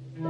Mm-hmm.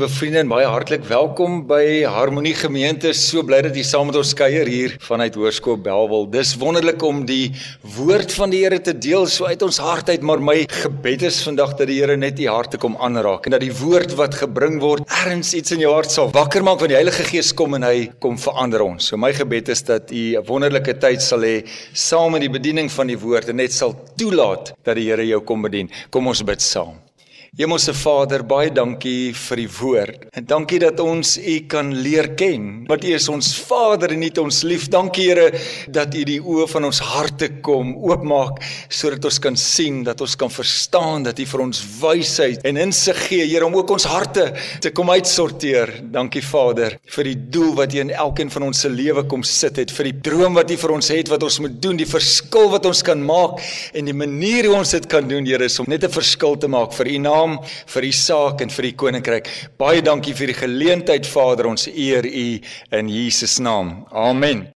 Liewe vriende en baie hartlik welkom by Harmonie Gemeente. So bly dat jy saam met ons kuier hier vanuit Hoërskool Belwel. Dis wonderlik om die woord van die Here te deel so uit ons hart uit, maar my gebed is vandag dat die Here net u hart te kom aanraak en dat die woord wat gebring word erns iets in jou hart sal wakker maak want die Heilige Gees kom en hy kom verander ons. So my gebed is dat u 'n wonderlike tyd sal hê saam met die bediening van die woord en net sal toelaat dat die Here jou kom bedien. Kom ons bid saam. Hemelse Vader, baie dankie vir die woord. En dankie dat ons U kan leer ken. Want U is ons Vader en U het ons lief. Dankie Here dat U die oë van ons harte kom oopmaak sodat ons kan sien, dat ons kan verstaan dat U vir ons wysheid en insig gee, Here, om ook ons harte te kom uitsorteer. Dankie Vader vir die doel wat U in elkeen van ons se lewe kom sit het, vir die droom wat U vir ons het wat ons moet doen, die verskil wat ons kan maak en die manier hoe ons dit kan doen, Here, is om net 'n verskil te maak vir U naam naam, vir u saak en vir die koninkryk. Baie dankie vir die geleentheid Vader, ons eer u in Jesus naam. Amen.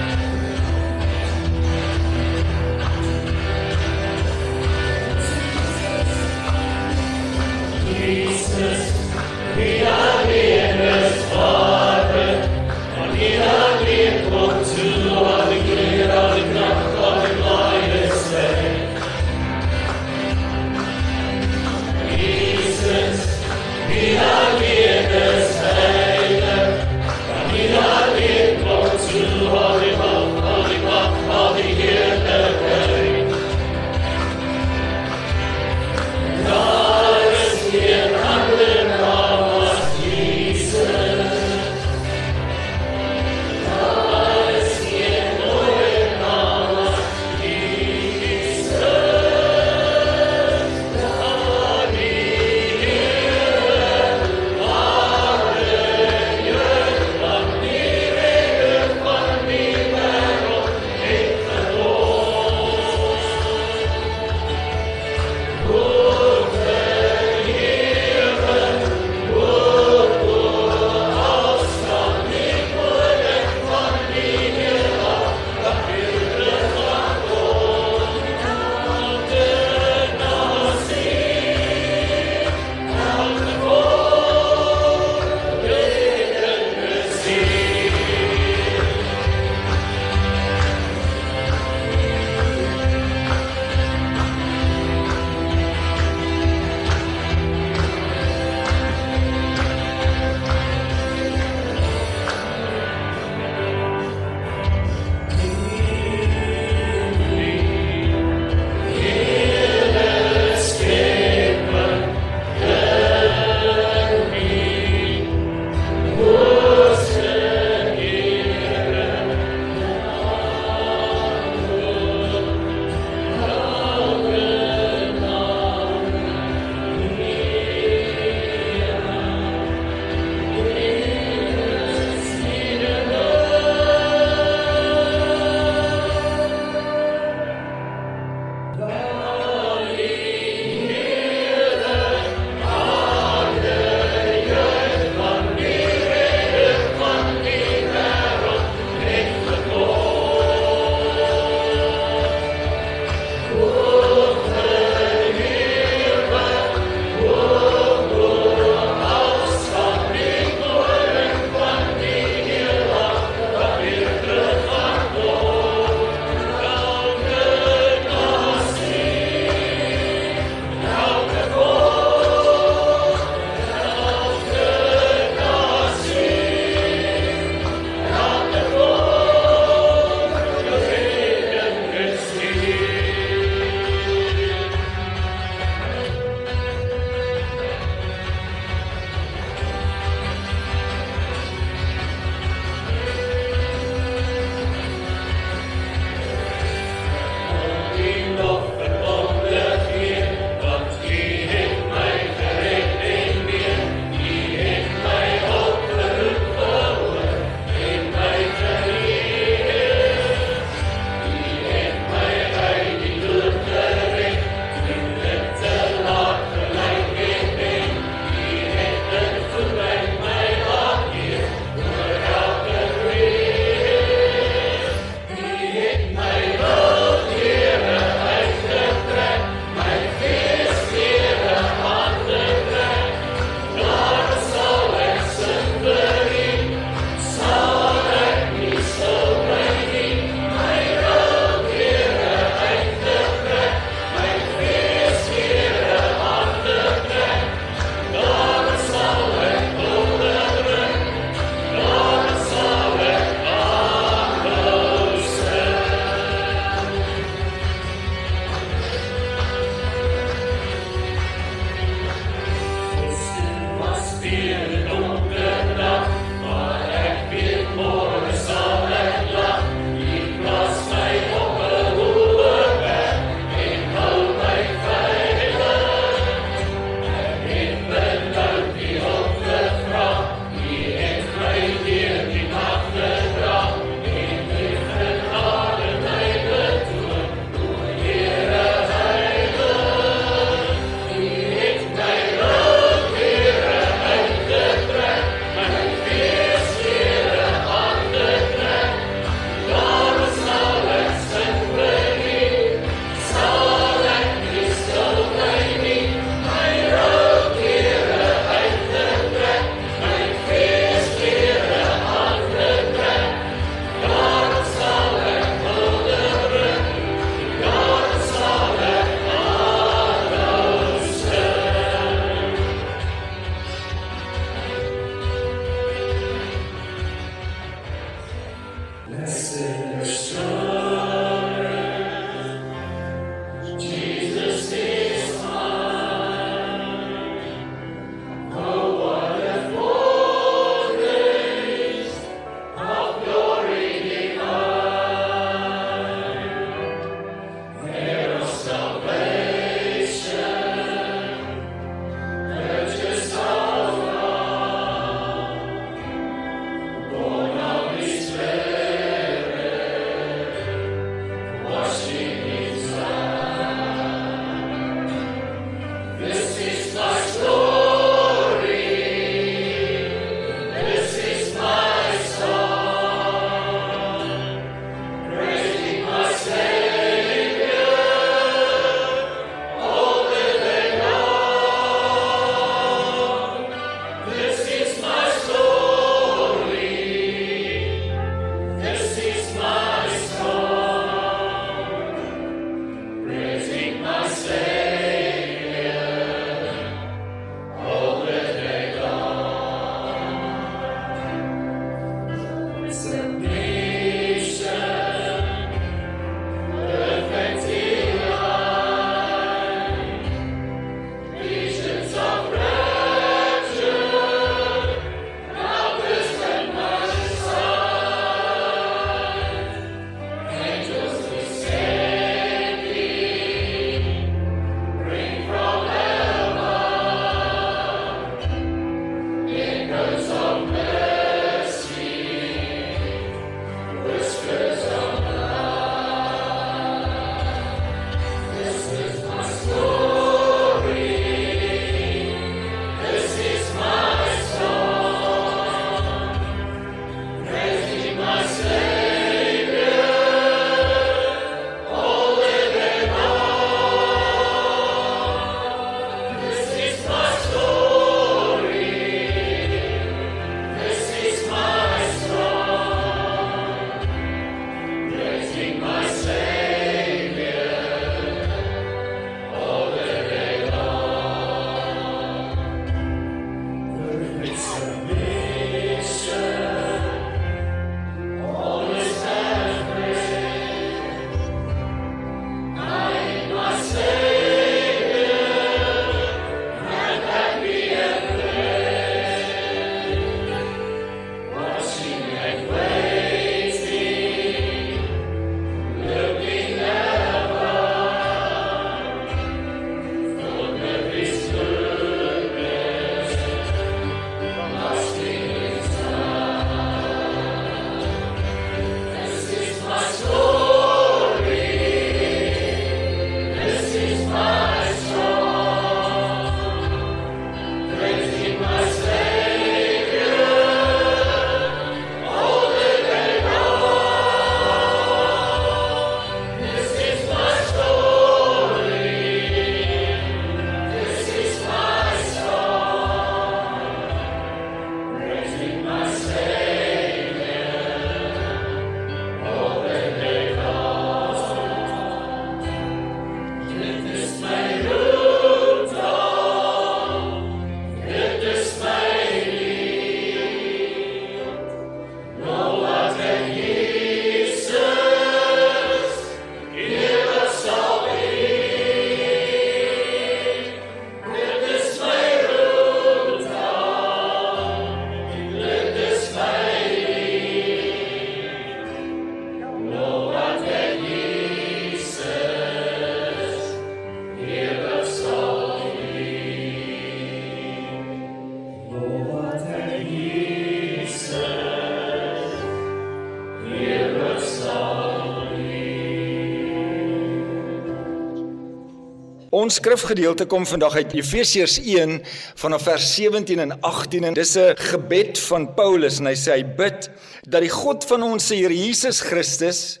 Ons skrifgedeelte kom vandag uit Efesiërs 1 vanaf vers 17 en 18 en dis 'n gebed van Paulus en hy sê hy bid dat die God van ons Here Jesus Christus,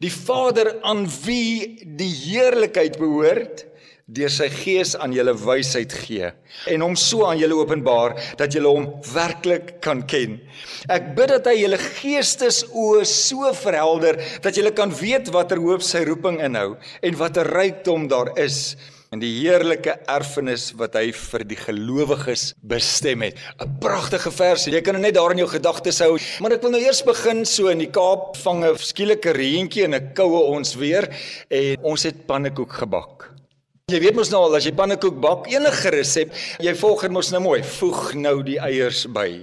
die Vader aan wie die heerlikheid behoort, deur sy gees aan julle wysheid gee en hom so aan julle openbaar dat julle hom werklik kan ken. Ek bid dat hy julle geestesoë so verhelder dat julle kan weet watter hoop sy roeping inhou en watter rykdom daar is in die heerlike erfenis wat hy vir die gelowiges bestem het. 'n Pragtige vers. Jy kan net daar in jou gedagtes hou. Maar ek wil nou eers begin so in die Kaap vang 'n skielike reentjie en 'n koue ons weer en ons het pannekoek gebak. Jy weet mos nou al as jy pannekoek bak, enige resep, jy volg dit mos nou mooi. Voeg nou die eiers by.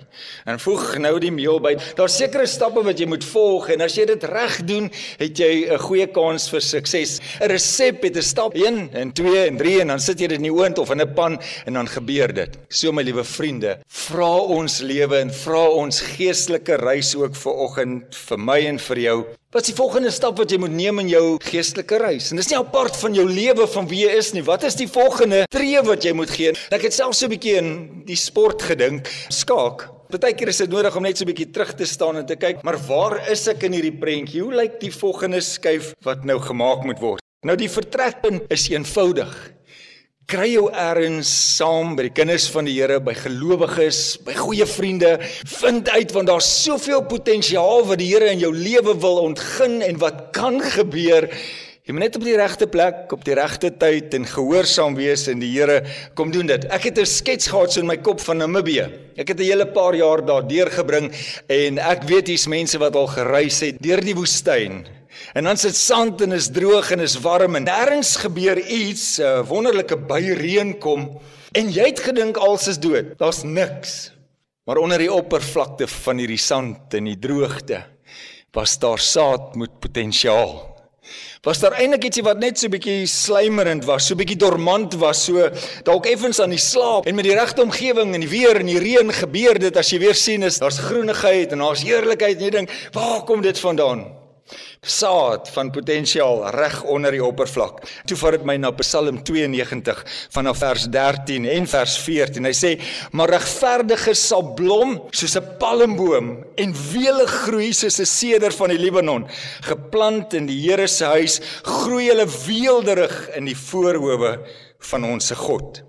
En voeg nou die meel by. Daar's sekere stappe wat jy moet volg en as jy dit reg doen, het jy 'n goeie kans vir sukses. 'n Resep het 'n stap 1 en 2 en 3 en dan sit jy dit in die oond of in 'n pan en dan gebeur dit. So my liewe vriende, vra ons lewe en vra ons geestelike reis ook vir oggend vir my en vir jou Wat is die volgende stap wat jy moet neem in jou geestelike reis? En dis nie apart van jou lewe van wie jy is nie. Wat is die volgende tree wat jy moet gee? Ek het self so 'n bietjie in die sport gedink, skaak. Partykeer is dit nodig om net so 'n bietjie terug te staan en te kyk, maar waar is ek in hierdie prentjie? Hoe lyk die volgende skuif wat nou gemaak moet word? Nou die vertrekpunt is eenvoudig kry jou eers saam by die kinders van die Here, by gelowiges, by goeie vriende, vind uit want daar's soveel potensiaal wat die Here in jou lewe wil ontgin en wat kan gebeur. Jy moet net op die regte plek, op die regte tyd en gehoorsaam wees en die Here kom doen dit. Ek het 'n skets gehad so in my kop van Namibië. Ek het 'n hele paar jaar daar deurgebring en ek weet hier's mense wat al gereis het deur die woestyn En dan sit sand en is droog en is warm en nêrens gebeur iets, 'n wonderlike byreën kom en jy het gedink alles is dood. Daar's niks. Maar onder die oppervlakte van hierdie sand en die droogte was daar saad met potensiaal. Was daar eintlik ietsie wat net so bietjie slymerend was, so bietjie dormant was, so dalk effens aan die slaap en met die regte omgewing en die weer en die reën gebeur dit as jy weer sien is daar's groenigheid en daar's heerlikheid en jy dink, "Waar kom dit vandaan?" Saad van potensiaal reg onder die oppervlak. Toe vat dit my na Psalm 92 vanaf vers 13 en vers 14. Hy sê: "Maar regverdiges sal blom soos 'n palmboom en wele groei soos 'n seder van die Libanon, geplant in die Here se huis, groei hulle weelderig in die voorhoewe van ons se God."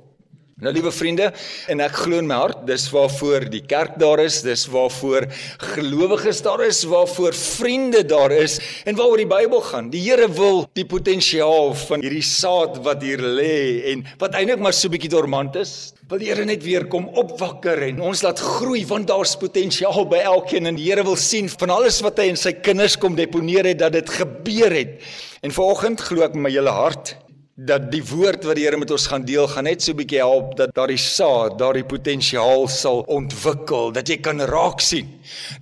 Nou liewe vriende, en ek glo in my hart, dis waarvoor die kerk daar is, dis waarvoor gelowiges daar is, waarvoor vriende daar is en waaroor die Bybel gaan. Die Here wil die potensiaal van hierdie saad wat hier lê en wat eintlik maar so bietjie dormant is, wil die Here net weer kom opwakker en ons laat groei want daar's potensiaal by elkeen en die Here wil sien van alles wat hy in sy kinders kom deponeer het dat dit gebeur het. En vanoggend glo ek met my hele hart dat die woord wat die Here met ons gaan deel gaan net so 'n bietjie help dat daardie saad, daardie potensiaal sal ontwikkel, dat jy kan raak sien.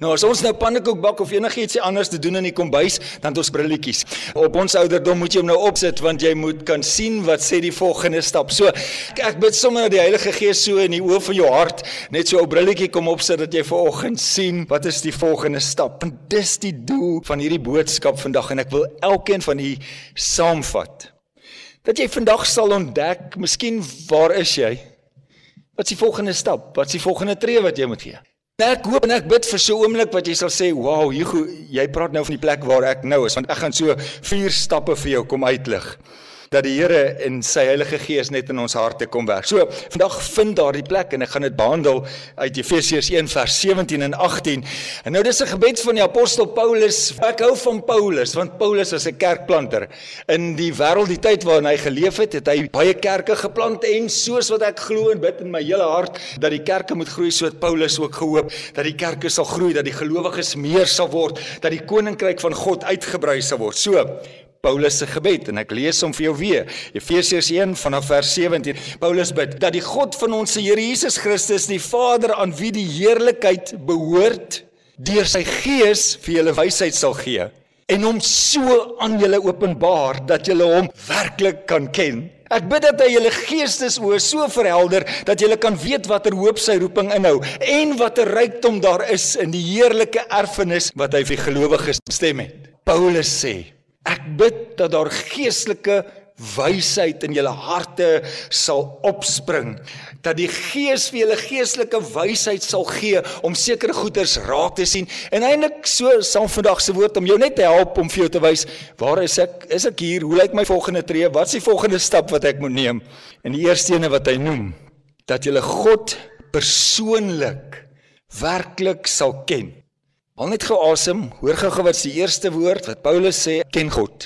Nou as ons nou pannekoek bak of enigiets anders te doen in die kombuis, dan het ons brilletjies. Op ons ouderdom moet jy hom nou opsit want jy moet kan sien wat sê die volgende stap. So ek bid sommer dat die Heilige Gees so in die oë van jou hart net so 'n brilletjie kom opsit dat jy vanoggend sien wat is die volgende stap. En dis die doel van hierdie boodskap vandag en ek wil elkeen van u saamvat dat jy vandag sal ontdek, miskien waar is jy? Wat is die volgende stap? Wat is die volgende tree wat jy moet gee? Nou ek hoop en ek bid vir so 'n oomblik wat jy sal sê, "Wow, Hugo, jy praat nou van die plek waar ek nou is, want ek gaan so vier stappe vir jou kom uitlig." Dat die Here en sy Heilige Gees net in ons harte kom werk. So, vandag vind daardie plek en ek gaan dit behandel uit Efesiërs 1 vers 17 en 18. En nou dis 'n gebed van die apostel Paulus. Ek hou van Paulus want Paulus was 'n kerkplanter. In die wêreld die tyd waarin hy geleef het, het hy baie kerke geplant en soos wat ek glo en bid in my hele hart dat die kerke moet groei soos Paulus ook gehoop dat die kerke sal groei, dat die gelowiges meer sal word, dat die koninkryk van God uitgebrei sal word. So, Paulus se gebed en ek lees hom vir jou weer. Efesiërs 1 vanaf vers 17. Paulus bid dat die God van ons Here Jesus Christus, die Vader aan wie die heerlikheid behoort, deur sy Gees vir julle wysheid sal gee en hom so aan julle openbaar dat julle hom werklik kan ken. Ek bid dat hy julle geestesoë so verhelder dat julle kan weet watter hoop sy roeping inhou en watter rykdom daar is in die heerlike erfenis wat hy vir gelowiges bestem het. Paulus sê Ek bid dat daar geestelike wysheid in julle harte sal opspring. Dat die Gees vir julle geestelike wysheid sal gee om sekere goeders raak te sien. En eintlik so sal vandag se woord om jou net te help om vir jou te wys, waar is ek? Is ek hier? Hoe lyk my volgende tree? Wat is die volgende stap wat ek moet neem? En die eerste ene wat hy noem, dat jy God persoonlik werklik sal ken. Al net gou asem, hoor gou wat die eerste woord wat Paulus sê, ken God.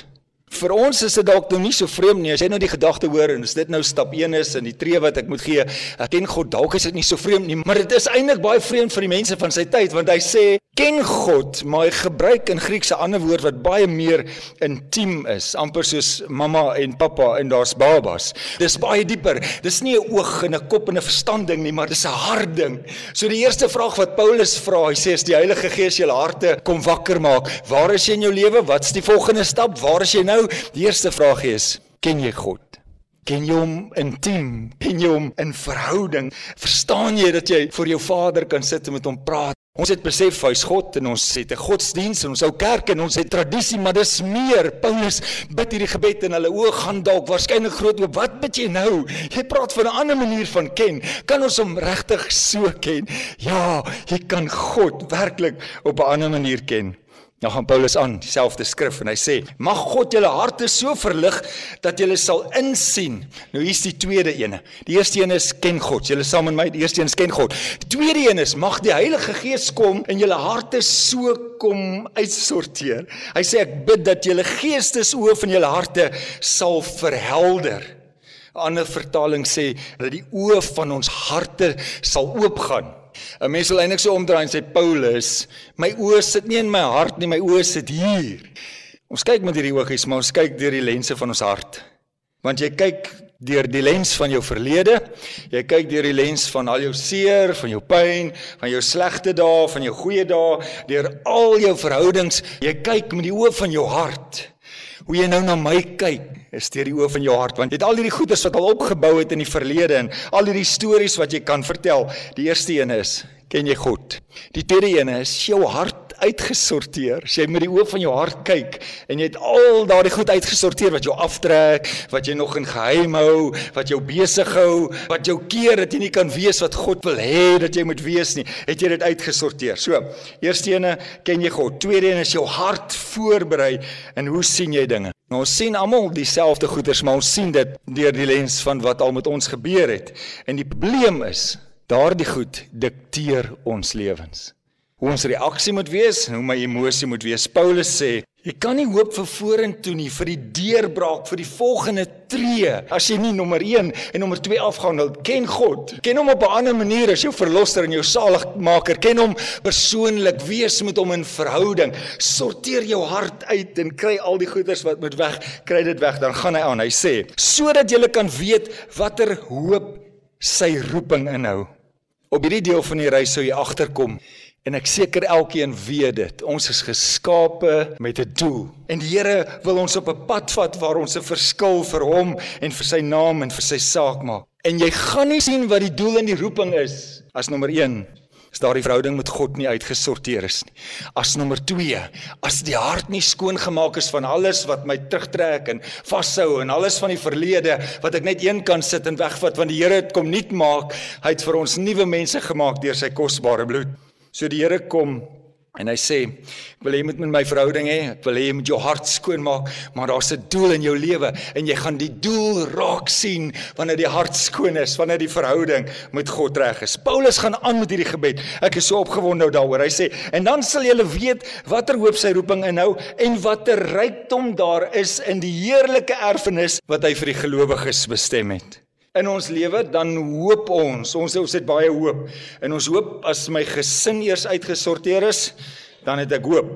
Vir ons is dit dalk nou nie so vreemd nie as jy nou die gedagte hoor en as dit nou stap 1 is in die tree wat ek moet gee. Ek ken God, dalk is dit nie so vreemd nie, maar dit is eintlik baie vreemd vir die mense van sy tyd want hy sê ken God, maar hy gebruik in Grieks 'n ander woord wat baie meer intiem is, amper soos mamma en pappa en daar's babas. Dis baie dieper. Dis nie 'n oog en 'n kop en 'n verstand ding nie, maar dis 'n hart ding. So die eerste vraag wat Paulus vra, hy sê as die Heilige Gees julle harte kom wakker maak, waar is jy in jou lewe? Wat's die volgende stap? Waar is jy nou? Die eerste vraag is, ken jy God? Ken jy hom intiem? Ken jy hom in verhouding? Verstaan jy dat jy voor jou Vader kan sit en met hom praat? Ons het besef hy's God en ons het 'n godsdiens en ons ou kerk en ons het tradisie, maar dis meer. Paulus bid hierdie gebed en hulle oë gaan dalk waarskynlik groot oop. Wat bid jy nou? Jy praat van 'n ander manier van ken. Kan ons hom regtig so ken? Ja, jy kan God werklik op 'n ander manier ken. Nou gaan Paulus aan dieselfde skrif en hy sê: "Mag God julle harte so verlig dat julle sal insien." Nou hier's die tweede ene. Die eerste een is ken God. Julle saam met my, die eerste een is ken God. Die tweede een is mag die Heilige Gees kom en julle harte so kom uitsorteer. Hy sê ek bid dat julle geestesoë van julle harte sal verhelder. 'n Ander vertaling sê dat die oë van ons harte sal oopgaan. 'n Mens wil eintlik so omdraai en sê Paulus, my oë sit nie in my hart nie, my oë sit hier. Ons kyk met hierdie oogies, maar ons kyk deur die lense van ons hart. Want jy kyk deur die lens van jou verlede, jy kyk deur die lens van al jou seer, van jou pyn, van jou slegte dae, van jou goeie dae, deur al jou verhoudings, jy kyk met die oë van jou hart. Hoe jy nou na my kyk, is deur die oë van jou hart, want jy het al hierdie goedes wat al opgebou het in die verlede en al hierdie stories wat jy kan vertel. Die eerste een is, ken jy God? Die tweede een is jou hart uitgesorteer. As jy met die oë van jou hart kyk en jy het al daardie goed uitgesorteer wat jou aftrek, wat jy nog in geheim hou, wat jou besig hou, wat jou keer dat jy nie kan wees wat God wil hê dat jy moet wees nie, het jy dit uitgesorteer. So, eerste ene ken jy God. Tweede een is jou hart voorberei en hoe sien jy dinge? Nou ons sien almal dieselfde goeders, maar ons sien dit deur die lens van wat al met ons gebeur het. En die probleem is, daardie goed dikteer ons lewens hoe ons reaksie moet wees en hoe my emosie moet wees. Paulus sê, jy kan nie hoop vir vorentoe nie vir die deurbraak vir die volgende tree as jy nie nommer 1 en nommer 2 afgehandel ken God. Ken hom op 'n ander manier as jou verlosser en jou saligmaker. Ken hom persoonlik, wees met hom in verhouding. Sorteer jou hart uit en kry al die goeders wat moet weg, kry dit weg, dan gaan hy aan. Hy sê, sodat jy kan weet watter hoop sy roeping inhou. Op hierdie deel van die reis sou jy agterkom En ek seker elkeen weet dit. Ons is geskape met 'n doel. En die Here wil ons op 'n pad vat waar ons 'n verskil vir hom en vir sy naam en vir sy saak maak. En jy gaan nie sien wat die doel en die roeping is as nommer 1 is daardie verhouding met God nie uitgesorteer is nie. As nommer 2, as die hart nie skoon gemaak is van alles wat my terugtrek en vashou en alles van die verlede wat ek net een kan sit en wegvat want die Here het kom nuut maak. Hy het vir ons nuwe mense gemaak deur sy kosbare bloed. So die Here kom en hy sê, ek wil hê jy moet met my verhouding hê, ek wil hê jy moet jou hart skoon maak, maar daar's 'n doel in jou lewe en jy gaan die doel raak sien wanneer die hart skoon is, wanneer die verhouding met God reg is. Paulus gaan aan met hierdie gebed. Ek is so opgewonde nou daaroor. Hy sê, en dan sal julle weet watter hoop sy roeping inhou en watter rykdom daar is in die heerlike erfenis wat hy vir die gelowiges bestem het in ons lewe dan hoop ons ons ons het baie hoop. En ons hoop as my gesin eers uitgesorteer is dan het ek hoop.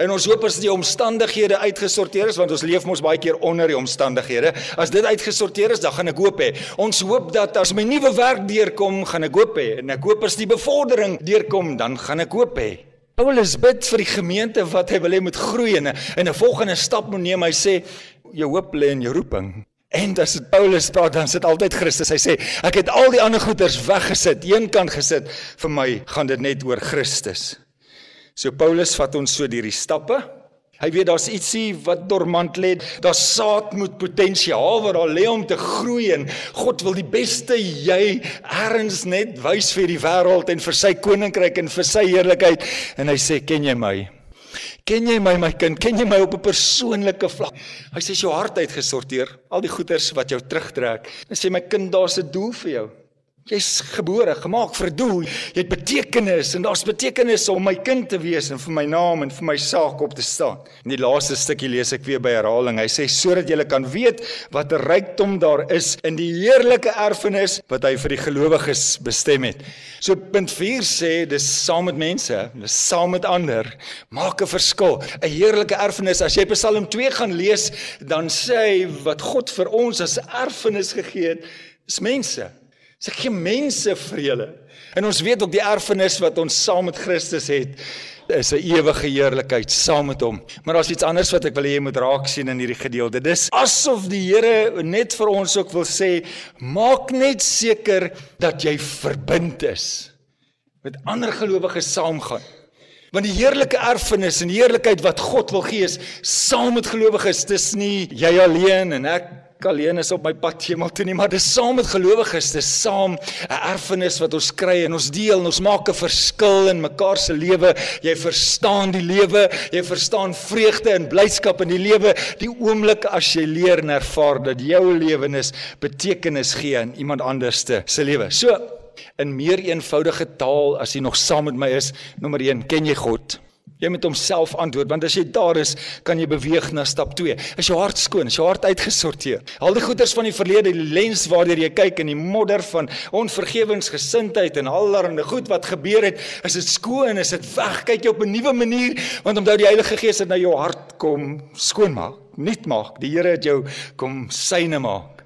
En ons hoop as die omstandighede uitgesorteer is want ons leef mos baie keer onder die omstandighede. As dit uitgesorteer is dan gaan ek hoop hê. Ons hoop dat as my nuwe werk deurkom gaan ek hoop hê. En ek hoop as die bevordering deurkom dan gaan ek hoop hê. Paulus bid vir die gemeente wat hy wil hê moet groei en 'n volgende stap moet neem. Hy sê jou hoop lê in jou roeping En as dit Paulus praat dan sit altyd Christus. Hy sê ek het al die ander goeders weggesit, eenkant gesit. Vir my gaan dit net oor Christus. So Paulus vat ons so deur die stappe. Hy weet daar's ietsie wat dormant lê. Daar saad moet potensiaal wat daar lê om te groei en God wil die beste jy erns net wys vir die wêreld en vir sy koninkryk en vir sy heerlikheid en hy sê ken jy my? Ken jy my my kind? Ken jy my op 'n persoonlike vlak? Hy sê jou hart uitgesorteer, al die goeders wat jou terugtrek. Hy sê my kind, daar's 'n doel vir jou. Jy's gebore, gemaak vir 'n doel. Jy het betekenis en daar's betekenis om my kind te wees en vir my naam en vir my saak op te staan. In die laaste stukkie lees ek weer by herhaling. Hy sê sodat jy kan weet wat 'n rykdom daar is in die heerlike erfenis wat hy vir die gelowiges bestem het. So punt 4 sê dis saam met mense, dis saam met ander, maak 'n verskil. 'n Heerlike erfenis. As jy Psalm 2 gaan lees, dan sê hy wat God vir ons as erfenis gegee het, is mense. Sy gee mense julle. En ons weet ook die erfenis wat ons saam met Christus het is 'n ewige heerlikheid saam met hom. Maar daar's iets anders wat ek wil hê jy moet raak sien in hierdie gedeelte. Dis asof die Here net vir ons ook wil sê, maak net seker dat jy verbind is met ander gelowiges saamgaan. Want die heerlike erfenis en die heerlikheid wat God wil gee is saam met gelowiges. Dis nie jy alleen en ek alleen is op my pad hemel toe nie, maar dis saam met gelowiges, dis saam 'n erfenis wat ons kry en ons deel en ons maak 'n verskil in mekaar se lewe. Jy verstaan die lewe, jy verstaan vreugde en blydskap in die lewe, die oomblik as jy leer en ervaar dat jou lewenis betekenis gee aan iemand anderste se lewe. So in meer eenvoudige taal as jy nog saam met my is, nommer 1, ken jy God? Jy moet homself antwoord want as jy daar is, kan jy beweeg na stap 2. Is jou hart skoon? Is jou hart uitgesorteer? Al die goeders van die verlede, die lens waardeur jy kyk in die modder van onvergewensgesindheid en allerlei goed wat gebeur het, is dit skoon? Is dit weg? Kyk jy op 'n nuwe manier want onthou die Heilige Gees het na jou hart kom skoonmaak, nuut maak. Die Here het jou kom syne maak.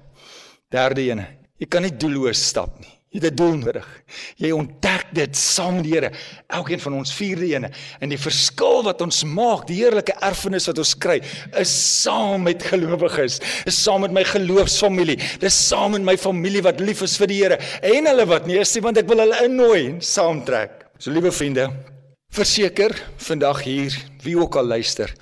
Derde een, jy kan nie doelloos stap nie. Jy het 'n doel nodig. Jy ontdek dit saam met die Here. Elkeen van ons vierde ene en die verskil wat ons maak, die heerlike erfenis wat ons kry, is saam met gelowiges. Is saam met my geloofsfamilie. Dis saam met my familie wat lief is vir die Here en hulle wat nie is nie, want ek wil hulle innooi en saamtrek. So liewe vriende, verseker vandag hier wie ook al luister.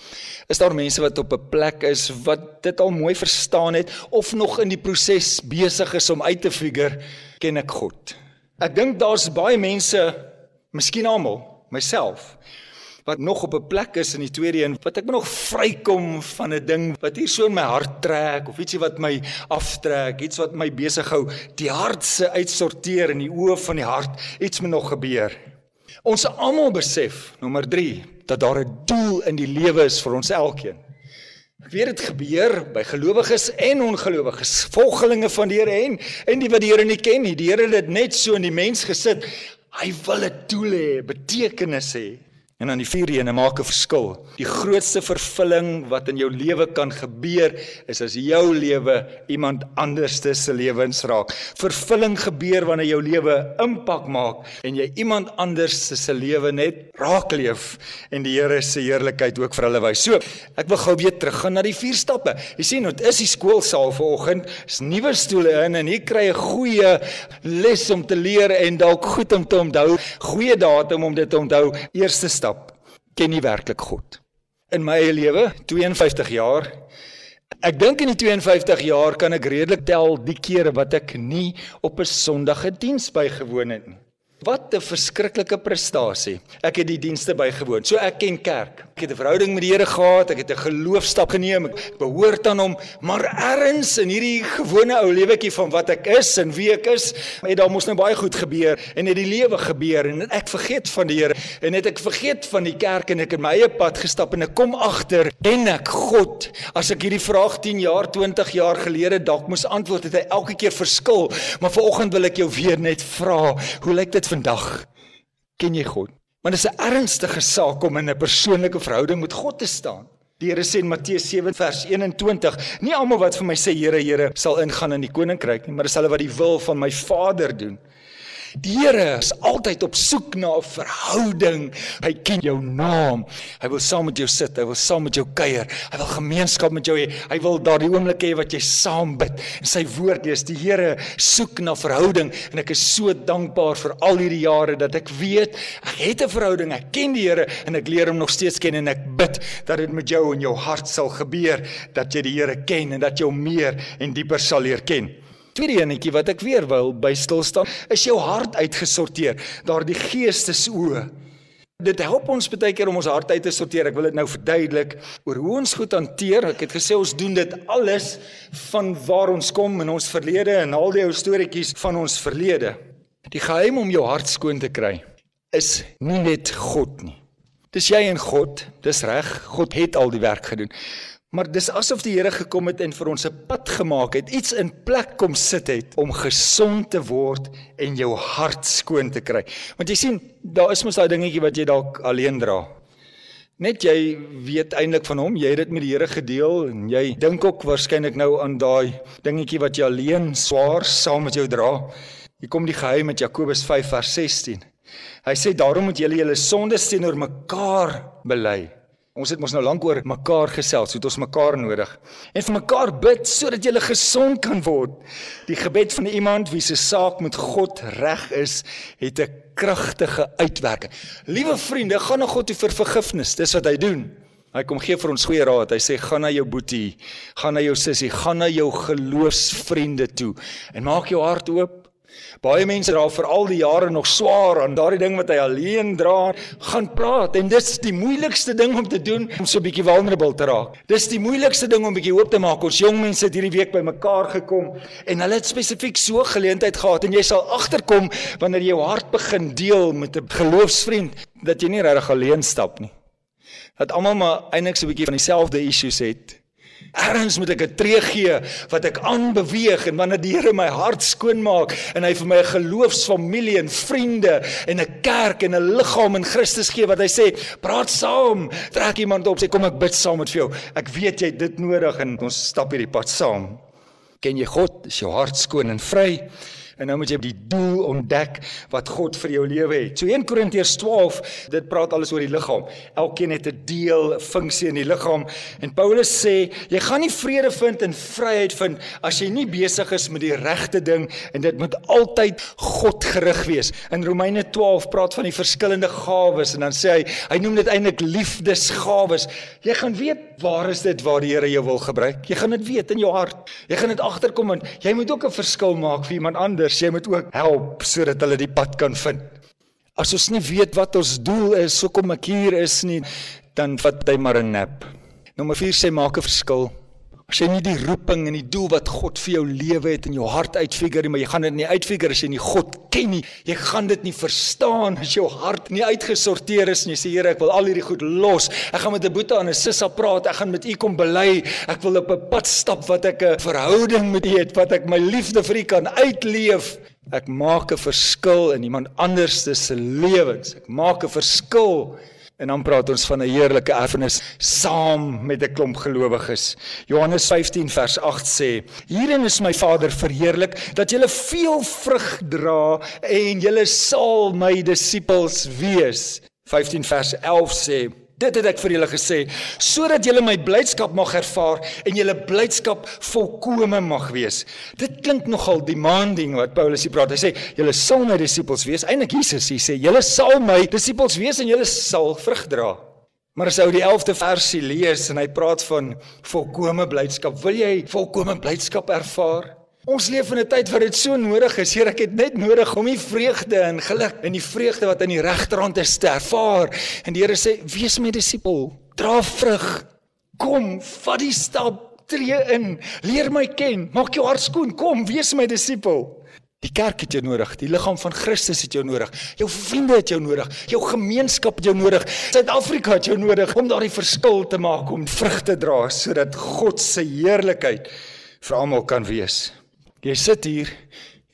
Is daar mense wat op 'n plek is wat dit al mooi verstaan het of nog in die proses besig is om uit te figure ken ek God. Ek dink daar's baie mense, miskien almal, myself, wat nog op 'n plek is in die tweede een wat ek nog vrykom van 'n ding wat hier so in my hart trek of ietsie wat my aftrek, iets wat my besig hou, die hart se uitsorteer in die oë van die hart, iets moet nog gebeur. Ons almal besef, nommer 3, dat daar 'n doel in die lewe is vir ons elkeen. Ek weet dit gebeur by gelowiges en ongelowiges, volgelinge van die Here en en die wat die Here nie ken nie. Die Here het dit net so in die mens gesit. Hy wil 'n doel hê, betekenis hê. En dan die vierde een, maak 'n verskil. Die grootste vervulling wat in jou lewe kan gebeur is as jou lewe iemand anders se lewens raak. Vervulling gebeur wanneer jou lewe impak maak en jy iemand anders se lewe net raak leef en die Here se heerlikheid ook vir hulle wys. So, ek wil gou weer teruggaan na die vier stappe. Jy sien, dit is die skoolsaal vanoggend, is nuwe stoele in en hier kry jy 'n goeie les om te leer en dalk goed om te onthou, goeie datum om dit te onthou. Eerste stap ken nie werklik God. In my eie lewe, 52 jaar, ek dink in die 52 jaar kan ek redelik tel die kere wat ek nie op 'n Sondag 'n diens bygewoon het nie. Wat 'n verskriklike prestasie. Ek het die dienste bygewoon. So ek ken kerk. Ek het 'n verhouding met die Here gehad. Ek het 'n geloofstap geneem. Ek behoort aan hom, maar ergens in hierdie gewone ou lewetjie van wat ek is en wie ek is, het daar mos nou baie goed gebeur en het die lewe gebeur en ek vergeet van die Here en het ek vergeet van die kerk en ek in my eie pad gestap en ek kom agter en ek God as ek hierdie vraag 10 jaar, 20 jaar gelede dalk moes antwoord het hy elke keer verskil, maar vanoggend wil ek jou weer net vra, hoe lyk dit vandag ken jy God. Maar dit is 'n ernstige saak om in 'n persoonlike verhouding met God te staan. Die Here sê in Matteus 7 vers 21, nie almal wat vir my sê Here, Here sal ingaan in die koninkryk nie, maar dis hulle wat die wil van my Vader doen. Die Here is altyd op soek na 'n verhouding. Hy ken jou naam. Hy wil saam met jou sit, hy wil saam met jou kuier. Hy wil gemeenskap met jou hê. Hy wil daardie oomblik hê wat jy saam bid en sy woord lees. Die Here soek na verhouding en ek is so dankbaar vir al hierdie jare dat ek weet ek het 'n verhouding. Ek ken die Here en ek leer hom nog steeds ken en ek bid dat dit met jou in jou hart sal gebeur dat jy die Here ken en dat jy hom meer en dieper sal leer ken. Tweede enetjie wat ek weer wil by stil staan, is jou hart uitgesorteer, daardie geestesoë. Dit help ons baie keer om ons hart uit te sorteer. Ek wil dit nou verduidelik oor hoe ons goed hanteer. Ek het gesê ons doen dit alles van waar ons kom in ons verlede en al die ou storieetjies van ons verlede. Die geheim om jou hart skoon te kry is nie net God nie. Dis jy en God, dis reg. God het al die werk gedoen. Maar dis asof die Here gekom het en vir ons 'n pad gemaak het, iets in plek kom sit het om gesond te word en jou hart skoon te kry. Want jy sien, daar is mos daai dingetjie wat jy dalk alleen dra. Net jy weet eintlik van hom, jy het dit met die Here gedeel en jy dink ook waarskynlik nou aan daai dingetjie wat jy alleen swaar saam met jou dra. Hier kom die geheim met Jakobus 5 vers 16. Hy sê daarom moet julle julle sondes teenoor mekaar bely Ons het mos nou lank oor mekaar gesels, het ons mekaar nodig. En vir mekaar bid sodat jy gesond kan word. Die gebed van iemand wie se saak met God reg is, het 'n kragtige uitwerking. Liewe vriende, gaan na God toe vir vergifnis. Dis wat hy doen. Hy kom gee vir ons goeie raad. Hy sê gaan na jou boetie, gaan na jou sussie, gaan na jou geloofsvriende toe en maak jou hart oop Baie mense dra vir al die jare nog swaar aan daardie ding wat hy alleen dra, gaan praat en dis die moeilikste ding om te doen om so 'n bietjie vulnerable te raak. Dis die moeilikste ding om bietjie oop te maak. Ons jong mense het hierdie week bymekaar gekom en hulle het spesifiek so geleentheid gehad en jy sal agterkom wanneer jy jou hart begin deel met 'n geloofsvriend dat jy nie regtig alleen stap nie. Dat almal maar eintlik so 'n bietjie van dieselfde issues het. Erns moet ek 'n tree gee wat ek aanbeweeg en wanneer die Here my hart skoon maak en hy vir my 'n geloofsfamilie en vriende en 'n kerk en 'n liggaam in Christus gee wat hy sê, praat saam, trek iemand op, sê kom ek bid saam met vir jou. Ek weet jy het dit nodig en ons stap hierdie pad saam. Ken jy God? Is jou hart skoon en vry? En nou moet jy die doel ontdek wat God vir jou lewe het. So 1 Korintiërs 12, dit praat alles oor die liggaam. Elkeen het 'n deel, 'n funksie in die liggaam. En Paulus sê, jy gaan nie vrede vind en vryheid vind as jy nie besig is met die regte ding en dit moet altyd God gerig wees. In Romeine 12 praat van die verskillende gawes en dan sê hy, hy noem dit eintlik liefdesgawes. Jy gaan weet waar is dit waar die Here jou wil gebruik? Jy gaan dit weet in jou hart. Jy gaan dit agterkom en jy moet ook 'n verskil maak vir iemand anders anders, jy moet ook help sodat hulle die pad kan vind. As ons nie weet wat ons doel is, hoekom ek hier is nie, dan vat jy maar 'n nap. Nommer 4 sê maak 'n verskil. As jy nie die roeping en die doel wat God vir jou lewe het in jou hart uitfigure nie, maar jy gaan dit nie uitfigure as jy nie God ken nie. Jy gaan dit nie verstaan as jou hart nie uitgesorteer is nie. Jy sê Here, ek wil al hierdie goed los. Ek gaan met 'n boetie aan 'n sissa praat. Ek gaan met U kom bely. Ek wil op 'n pad stap wat ek 'n verhouding met U het, wat ek my liefde vir U kan uitleef. Ek maak 'n verskil in iemand anders se lewens. Ek maak 'n verskil En dan praat ons van 'n heerlike erfenis saam met 'n klomp gelowiges. Johannes 15 vers 8 sê: "Hierin is my Vader verheerlik dat julle veel vrug dra en julle sal my disippels wees." 15 vers 11 sê: Dit het ek vir julle gesê sodat julle my blydskap mag ervaar en julle blydskap volkome mag wees. Dit klink nogal demanding wat Paulus hier praat. Hy sê julle sal my disippels wees. Eindelik Jesus hier sê julle sal my disippels wees en julle sal vrug dra. Maar as ou die 11de versie lees en hy praat van volkome blydskap, wil jy volkome blydskap ervaar? Ons leef in 'n tyd waar dit so nodig is. Here, ek het net nodig om die vreugde en geluk en die vreugde wat aan die regterhand is te ervaar. En die Here sê: "Wees my disipel. Dra vrug. Kom, vat die stap, tree in, leer my ken, maak jou hart skoon. Kom, wees my disipel." Die kerk het jou nodig, die liggaam van Christus het jou nodig. Jou vriende het jou nodig, jou gemeenskap het jou nodig. Suid-Afrika het jou nodig om daardie verskil te maak om vrug te dra sodat God se heerlikheid vir almal kan wees. Jy sit hier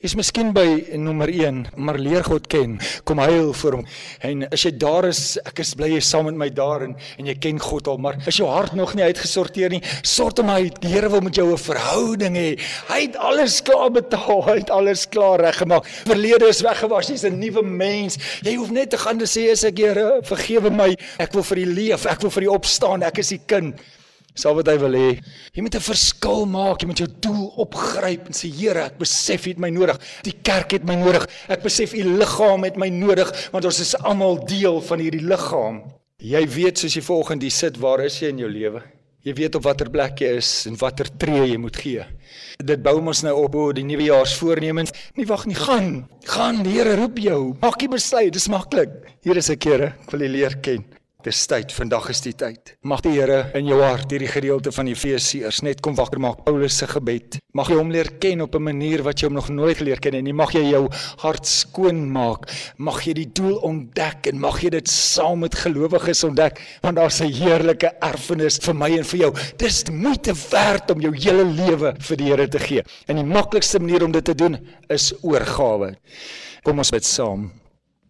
Is miskien by nommer 1, maar leer God ken. Kom huil vir hom. En as jy daar is, ek is bly jy is saam met my daar en en jy ken God al, maar as jou hart nog nie uitgesorteer nie, sort hom uit. Die Here wil met jou 'n verhouding hê. Hy het alles klaar betaal, hy het alles klaar reggemaak. Verlede is weggewas, jy's 'n nuwe mens. Jy hoef net te gaan en sê, "Is ek Here, vergewe my. Ek wil vir U leef. Ek wil vir U opstaan. Ek is U kind." Sal wat hy wil hê. Jy moet 'n verskil maak, jy moet jou doel opgryp en sê Here, ek besef U het my nodig. Die kerk het my nodig. Ek besef U liggaam het my nodig want ons is almal deel van hierdie liggaam. Jy weet soos jy volgens die sit, waar is jy in jou lewe? Jy weet op watter plek jy is en watter tree jy moet gee. Dit bou ons nou op oor die nuwejaarsvoornemens. Nie wag nie, gaan. Gaan, die Here roep jou. Maak die besluit, dis maklik. Hier is 'n keer, ek wil U leer ken. Dis tyd, vandag is die tyd. Mag die Here in jou hart hierdie gedeelte van Efesiërs net kom wakker maak. Paulus se gebed. Mag jy hom leer ken op 'n manier wat jy hom nog nooit geleer ken en nie mag jy jou hart skoon maak. Mag jy die doel ontdek en mag jy dit saam met gelowiges ontdek want daar's 'n heerlike erfenis vir my en vir jou. Dis moeite werd om jou hele lewe vir die Here te gee. En die maklikste manier om dit te doen is oorgawe. Kom ons bid saam.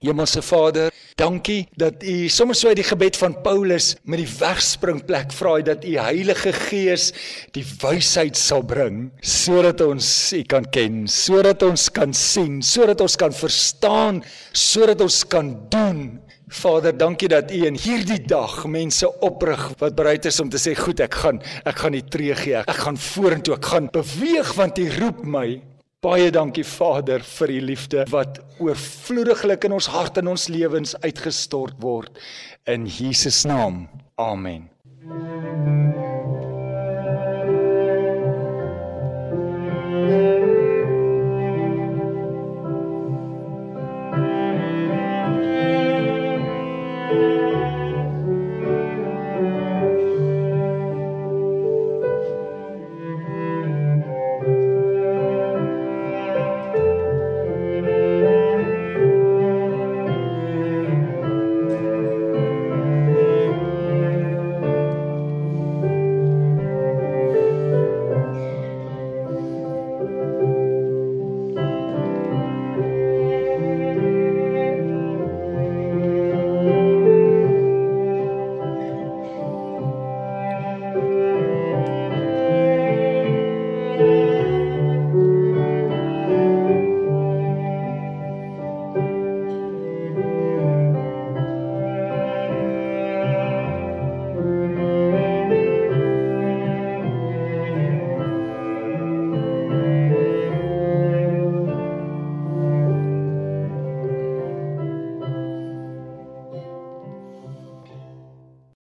Hemelse Vader, dankie dat U sommer so uit die gebed van Paulus met die wegspringplek vra dat U Heilige Gees die wysheid sal bring sodat ons U kan ken, sodat ons kan sien, sodat ons kan verstaan, sodat ons kan doen. Vader, dankie dat U in hierdie dag mense oprig wat bereid is om te sê, "Goed, ek gaan, ek gaan die tree gee. Ek gaan vorentoe, ek gaan beweeg want U roep my." Baie dankie Vader vir u liefde wat oorvloediglik in ons hart en ons lewens uitgestort word in Jesus naam. Amen.